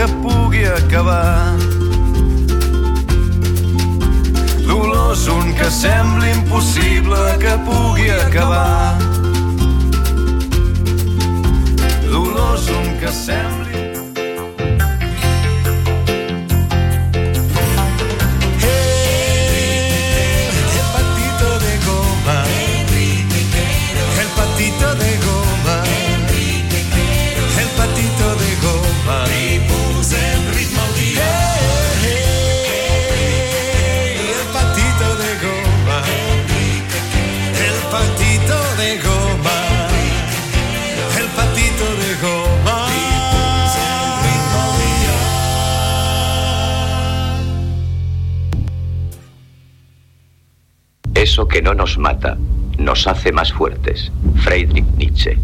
que pugui acabar. Dolors un que sembli impossible que pugui acabar. Dolors un que sembli Eso que no nos mata nos hace más fuertes. Friedrich Nietzsche.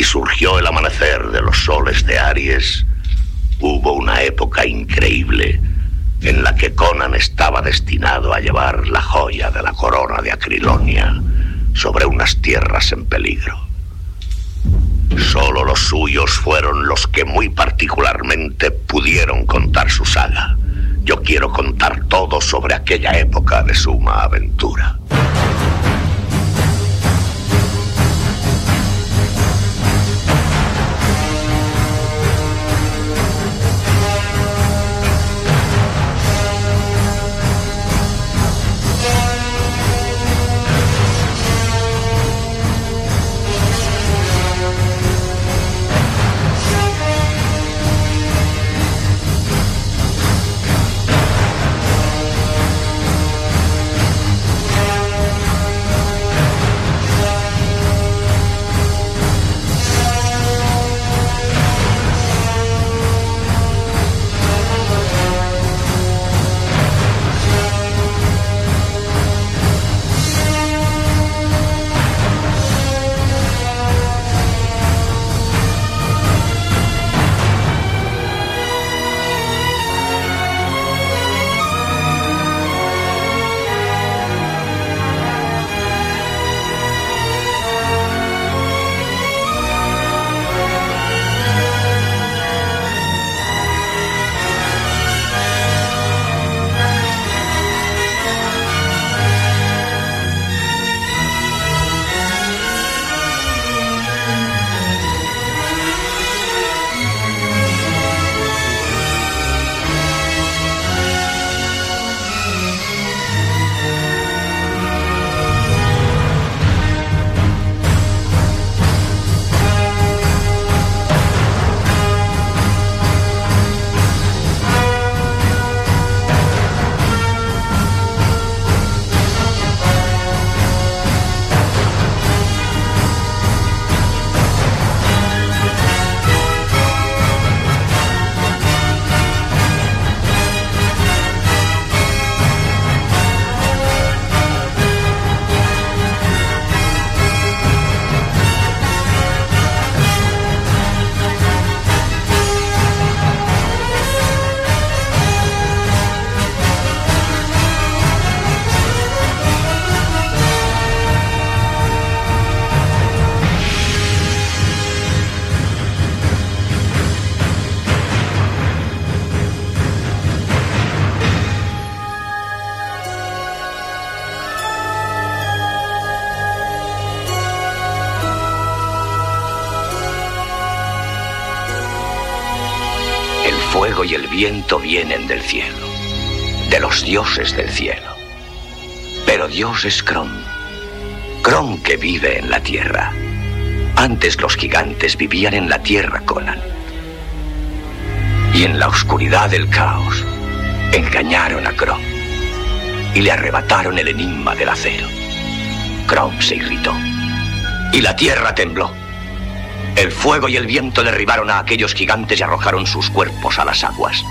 Y surgió el amanecer de los soles de Aries, hubo una época increíble en la que Conan estaba destinado a llevar la joya de la corona de Acrilonia sobre unas tierras en peligro. Solo los suyos fueron los que muy particularmente pudieron contar su saga. Yo quiero contar todo sobre aquella época de suma aventura. Vienen del cielo, de los dioses del cielo. Pero Dios es Kron, Kron que vive en la tierra. Antes los gigantes vivían en la tierra, Conan. Y en la oscuridad del caos engañaron a Kron y le arrebataron el enigma del acero. Kron se irritó. Y la tierra tembló. El fuego y el viento derribaron a aquellos gigantes y arrojaron sus cuerpos a las aguas.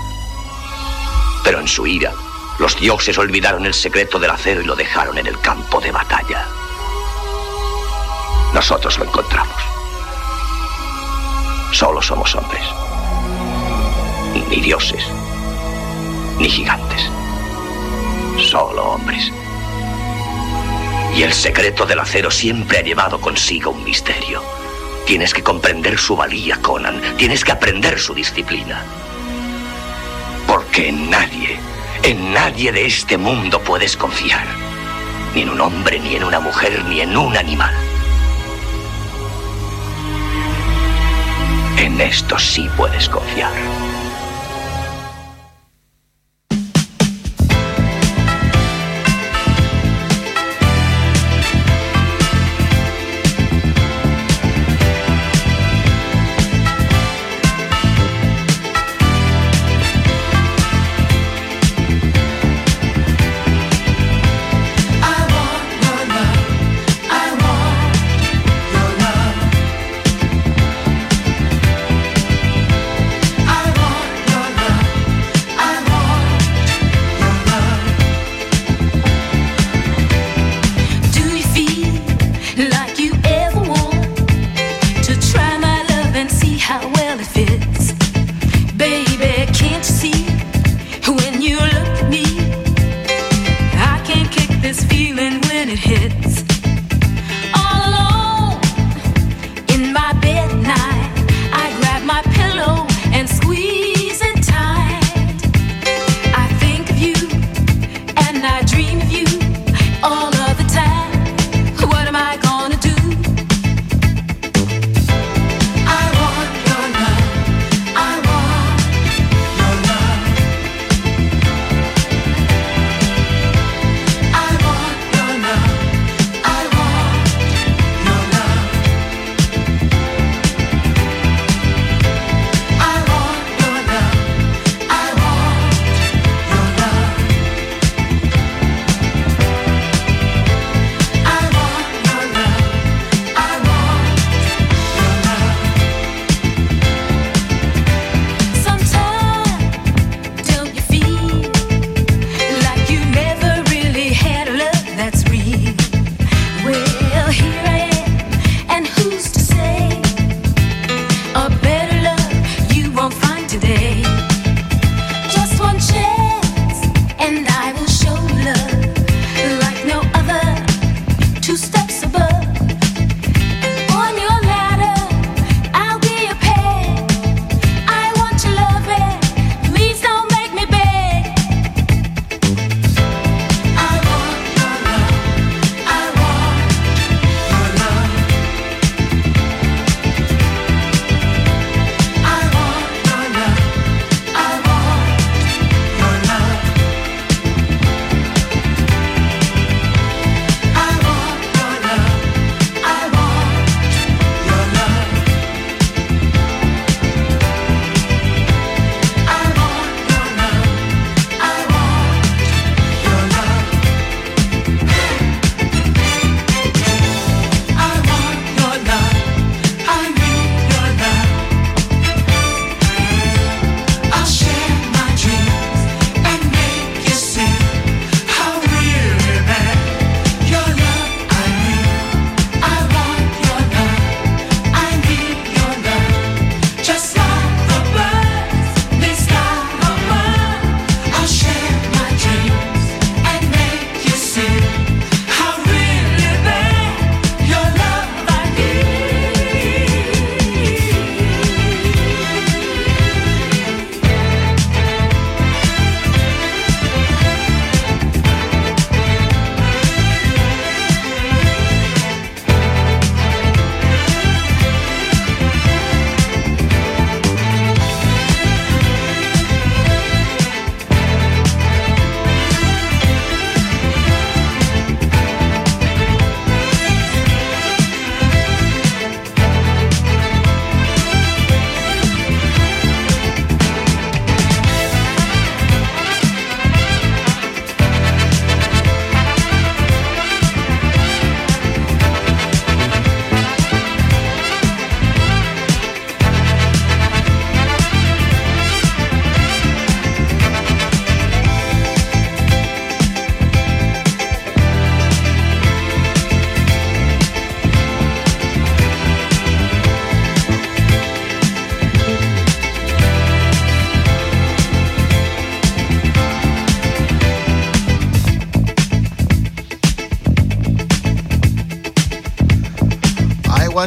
Pero en su ira, los dioses olvidaron el secreto del acero y lo dejaron en el campo de batalla. Nosotros lo encontramos. Solo somos hombres. Ni dioses, ni gigantes. Solo hombres. Y el secreto del acero siempre ha llevado consigo un misterio. Tienes que comprender su valía, Conan. Tienes que aprender su disciplina. Porque en nadie, en nadie de este mundo puedes confiar. Ni en un hombre, ni en una mujer, ni en un animal. En esto sí puedes confiar.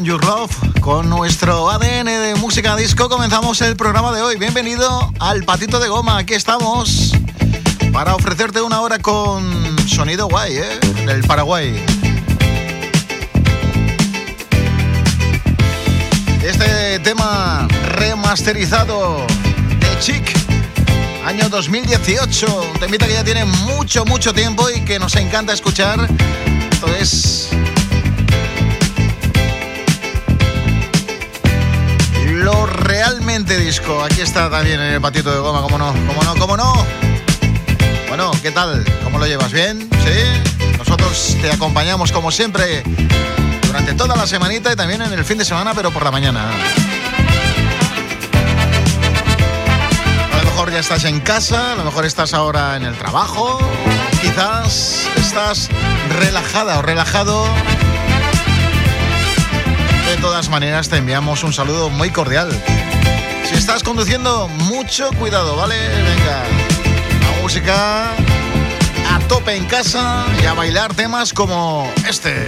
Want Your Love. Con nuestro ADN de música disco comenzamos el programa de hoy. Bienvenido al Patito de Goma. Aquí estamos para ofrecerte una hora con sonido guay, ¿eh? Del Paraguay. Este tema remasterizado de Chic, año 2018. Un temita que ya tiene mucho, mucho tiempo y que nos encanta escuchar. Esto es lo realmente disco. Aquí está también el patito de goma, cómo no, cómo no, cómo no. Bueno, ¿qué tal? ¿Cómo lo llevas? ¿Bien? ¿Sí? Nosotros te acompañamos como siempre durante toda la semanita y también en el fin de semana, pero por la mañana. A lo mejor ya estás en casa, a lo mejor estás ahora en el trabajo, quizás estás relajada o relajado de todas maneras, te enviamos un saludo muy cordial. Si estás conduciendo, mucho cuidado, ¿vale? Venga, la música a tope en casa y a bailar temas como este.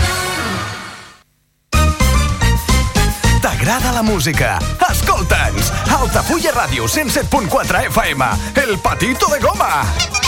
T'agrada la música? Escolta'ns! Altafulla Ràdio 107.4 FM, El Patito de Goma!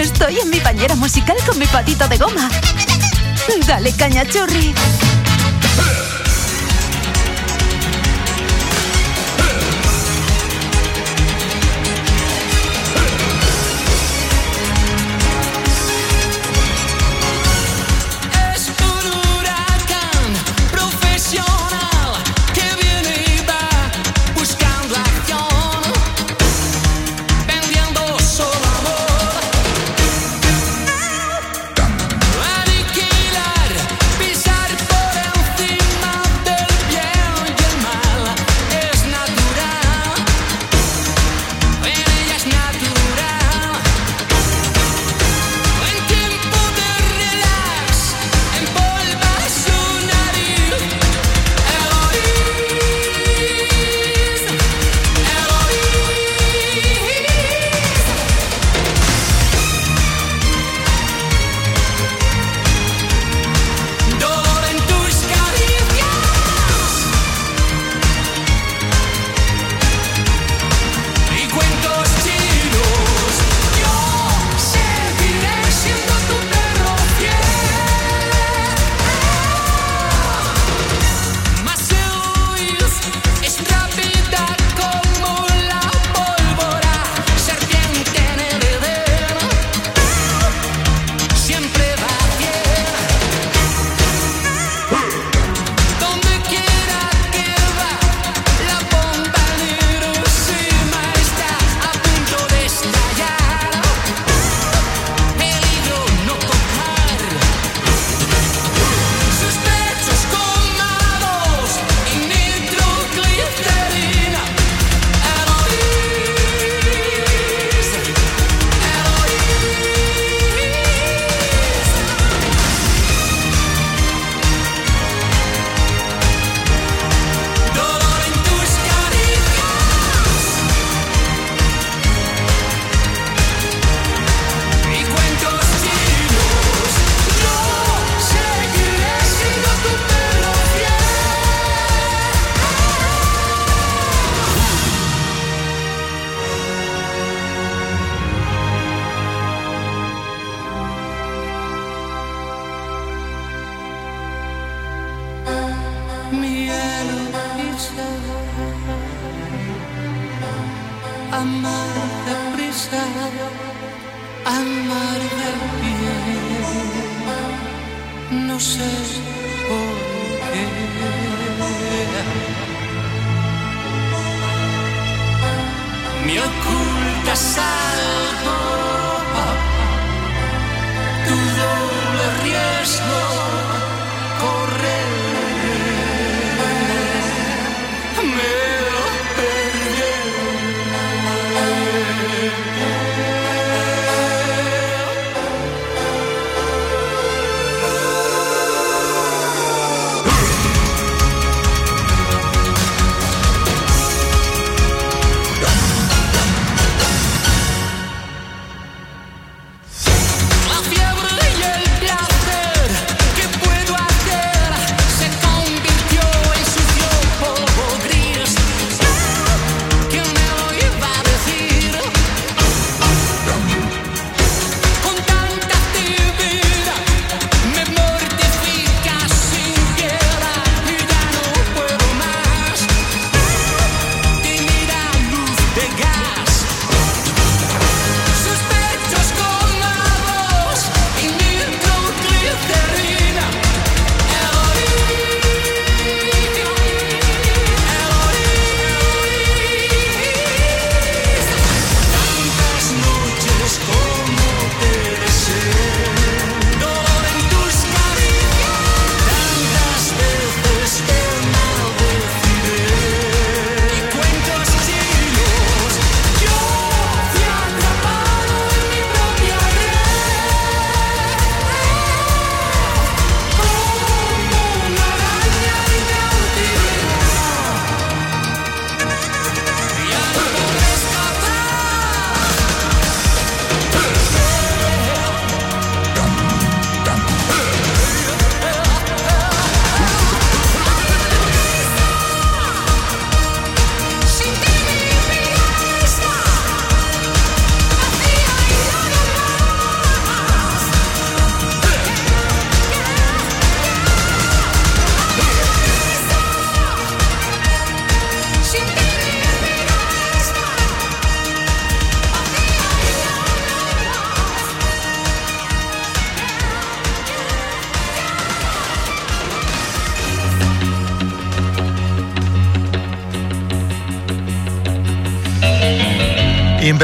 Estoy en mi bañera musical con mi patito de goma. Dale caña, churri.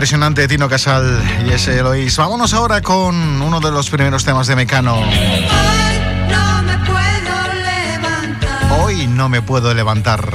impresionante Tino Casal y ese Eloís. Vámonos ahora con uno de los primeros temas de Mecano. Hoy no me puedo levantar. Hoy no me puedo levantar.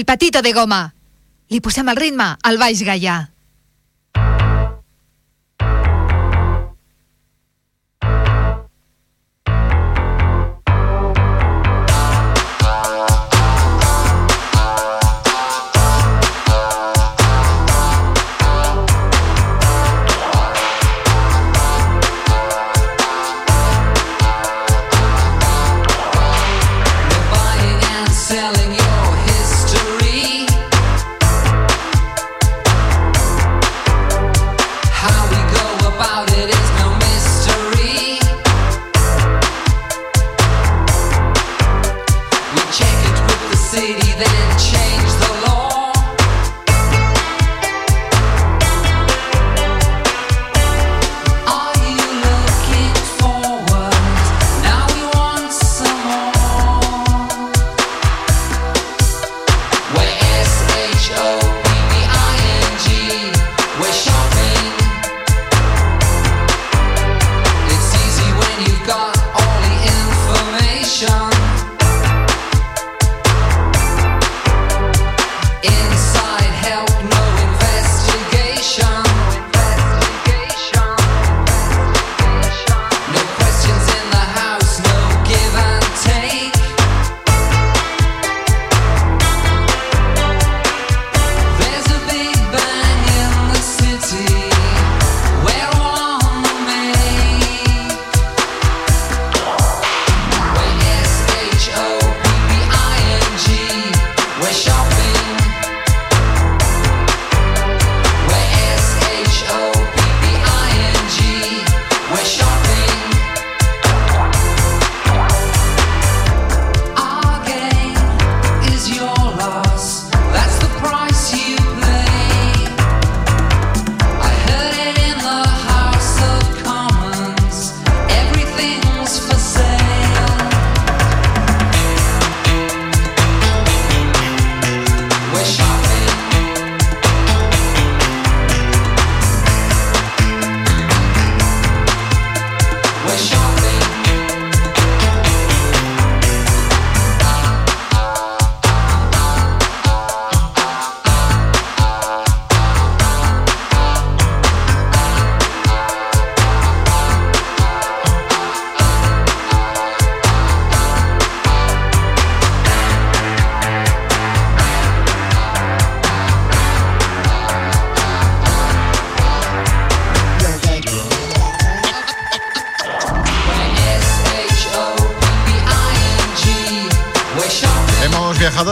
El patito de goma. Li posem el ritme al Baix Gaià.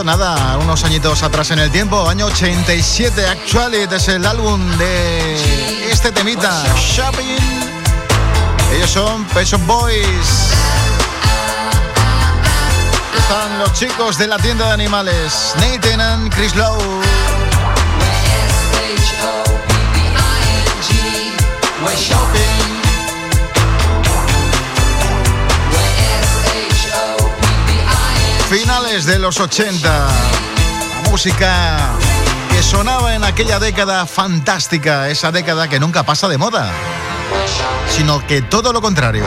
nada, unos añitos atrás en el tiempo, año 87, Actuality es el álbum de este temita, Shopping. Ellos son Peso Boys. Están los chicos de la tienda de animales, Nathan and Chris Lowe. Shopping. Finales de los 80. La música que sonaba en aquella década fantástica, esa década que nunca pasa de moda, sino que todo lo contrario.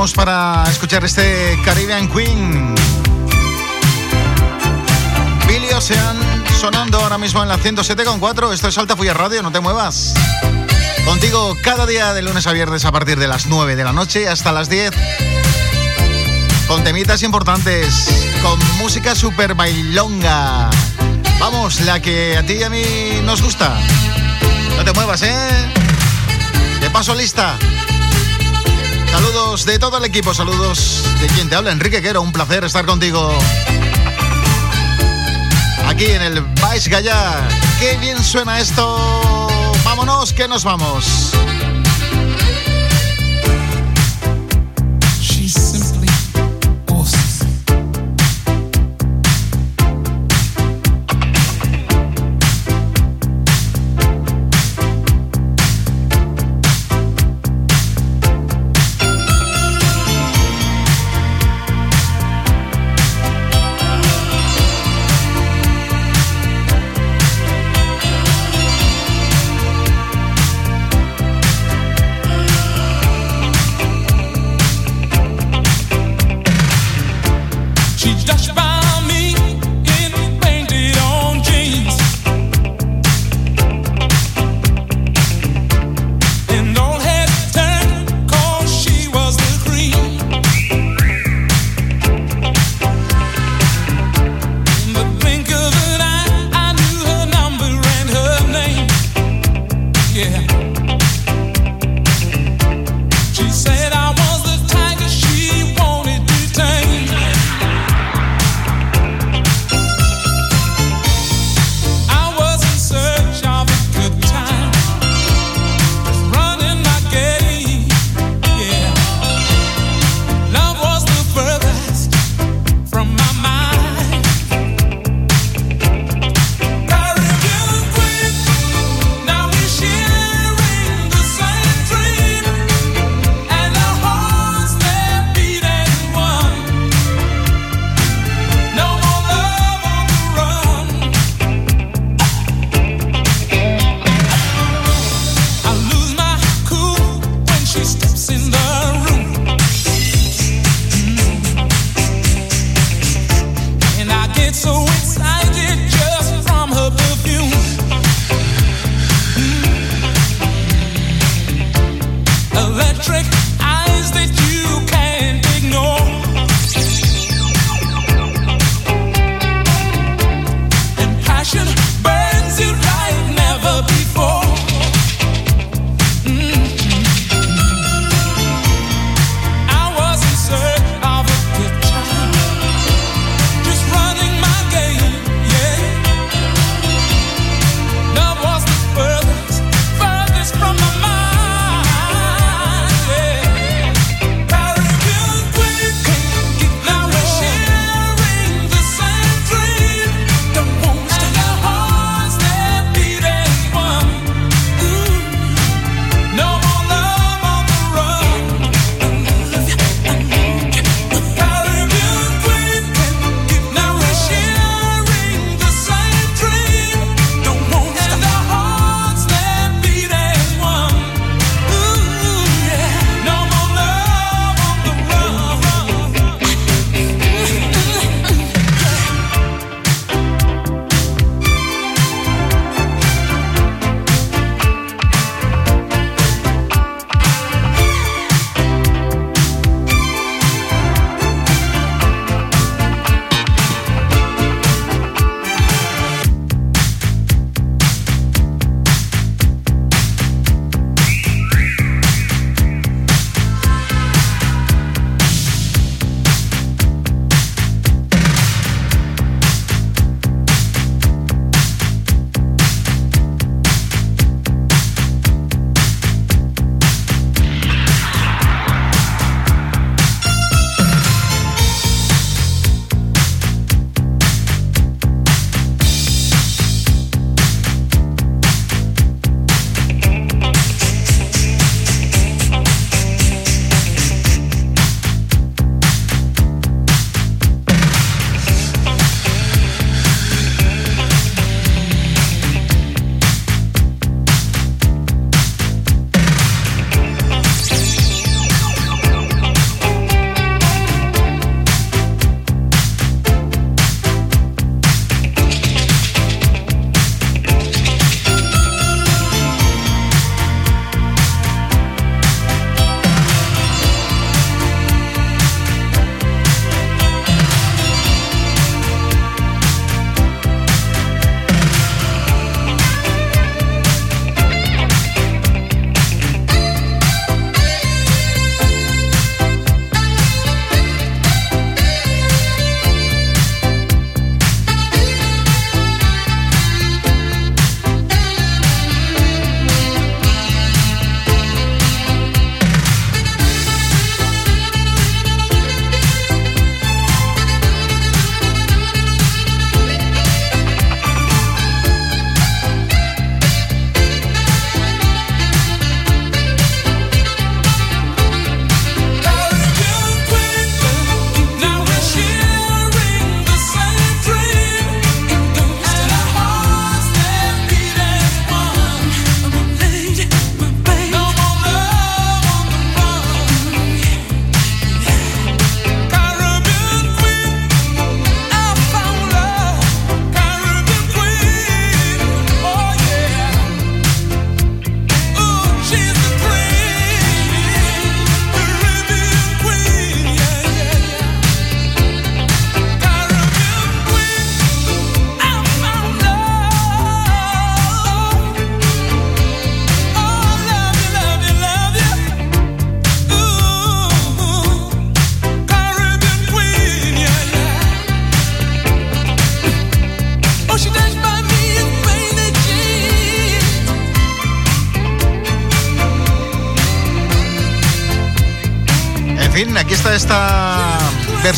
Para escuchar este Caribbean Queen. Billy Ocean sonando ahora mismo en la 107.4. Esto es Alta Fuya Radio, no te muevas. Contigo cada día de lunes a viernes a partir de las 9 de la noche hasta las 10. Con temitas importantes, con música super bailonga. Vamos, la que a ti y a mí nos gusta. No te muevas, ¿eh? De paso lista. Saludos de todo el equipo, saludos de quien te habla, Enrique Quero. Un placer estar contigo aquí en el Vais Gallá. Qué bien suena esto. Vámonos, que nos vamos.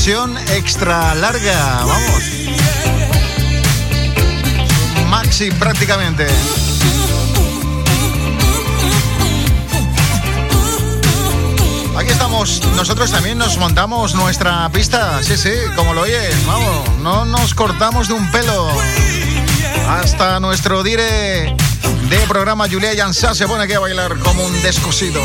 Extra larga. Vamos. Maxi prácticamente. Aquí estamos, nosotros también nos montamos nuestra pista, sí, sí, como lo oyes, vamos, no nos cortamos de un pelo. Hasta nuestro dire de programa Julia Yansá se pone aquí a bailar como un descosido.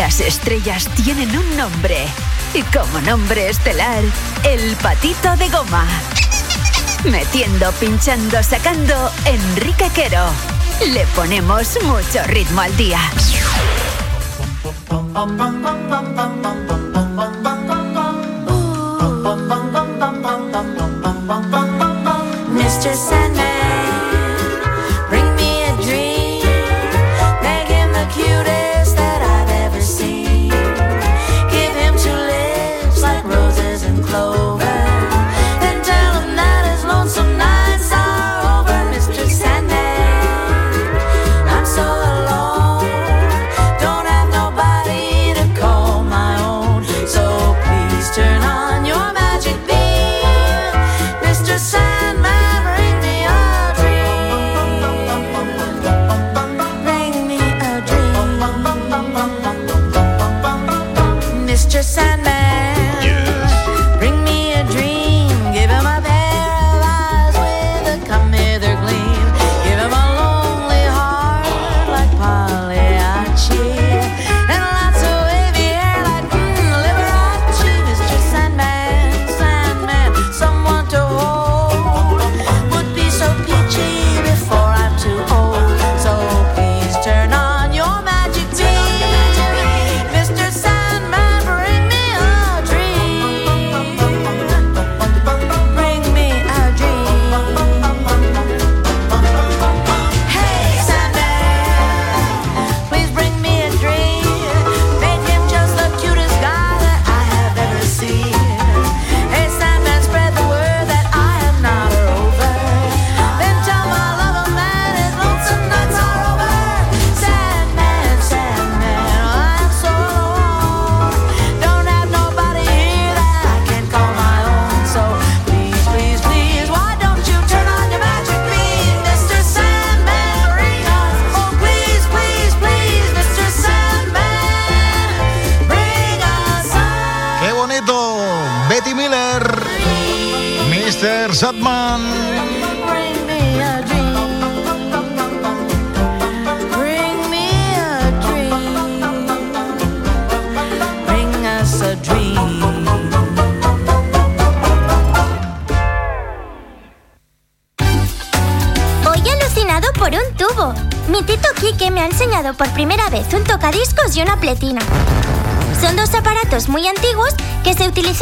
Las estrellas tienen un nombre. Y como nombre estelar, el patito de goma. Metiendo, pinchando, sacando, Enrique Quero. Le ponemos mucho ritmo al día. Mr.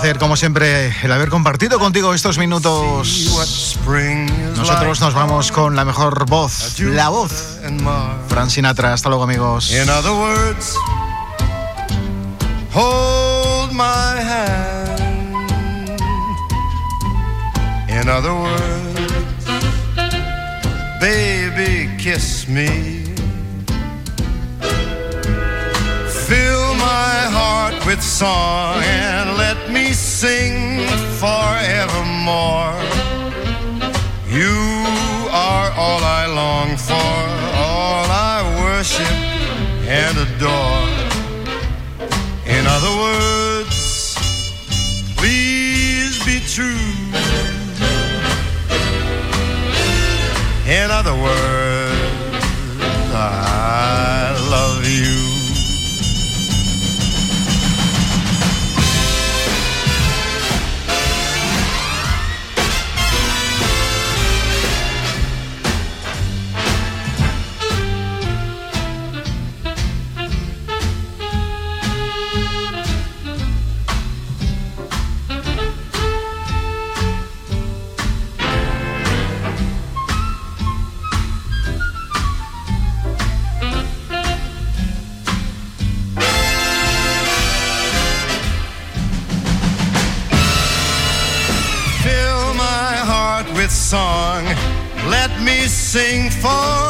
Placer, como siempre, el haber compartido contigo estos minutos. Nosotros nos vamos con la mejor voz, la voz. Fran Sinatra, hasta luego amigos. In other words, hold my hand. In other words, baby, kiss me. Fill my heart with song and let me sing forevermore. You are all I long for, all I worship and adore. In other words, please be true. In other words, I sing for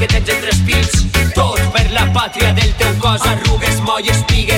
que tens entre els pits. Tot per la pàtria del teu cos, arrugues, molles, pigues,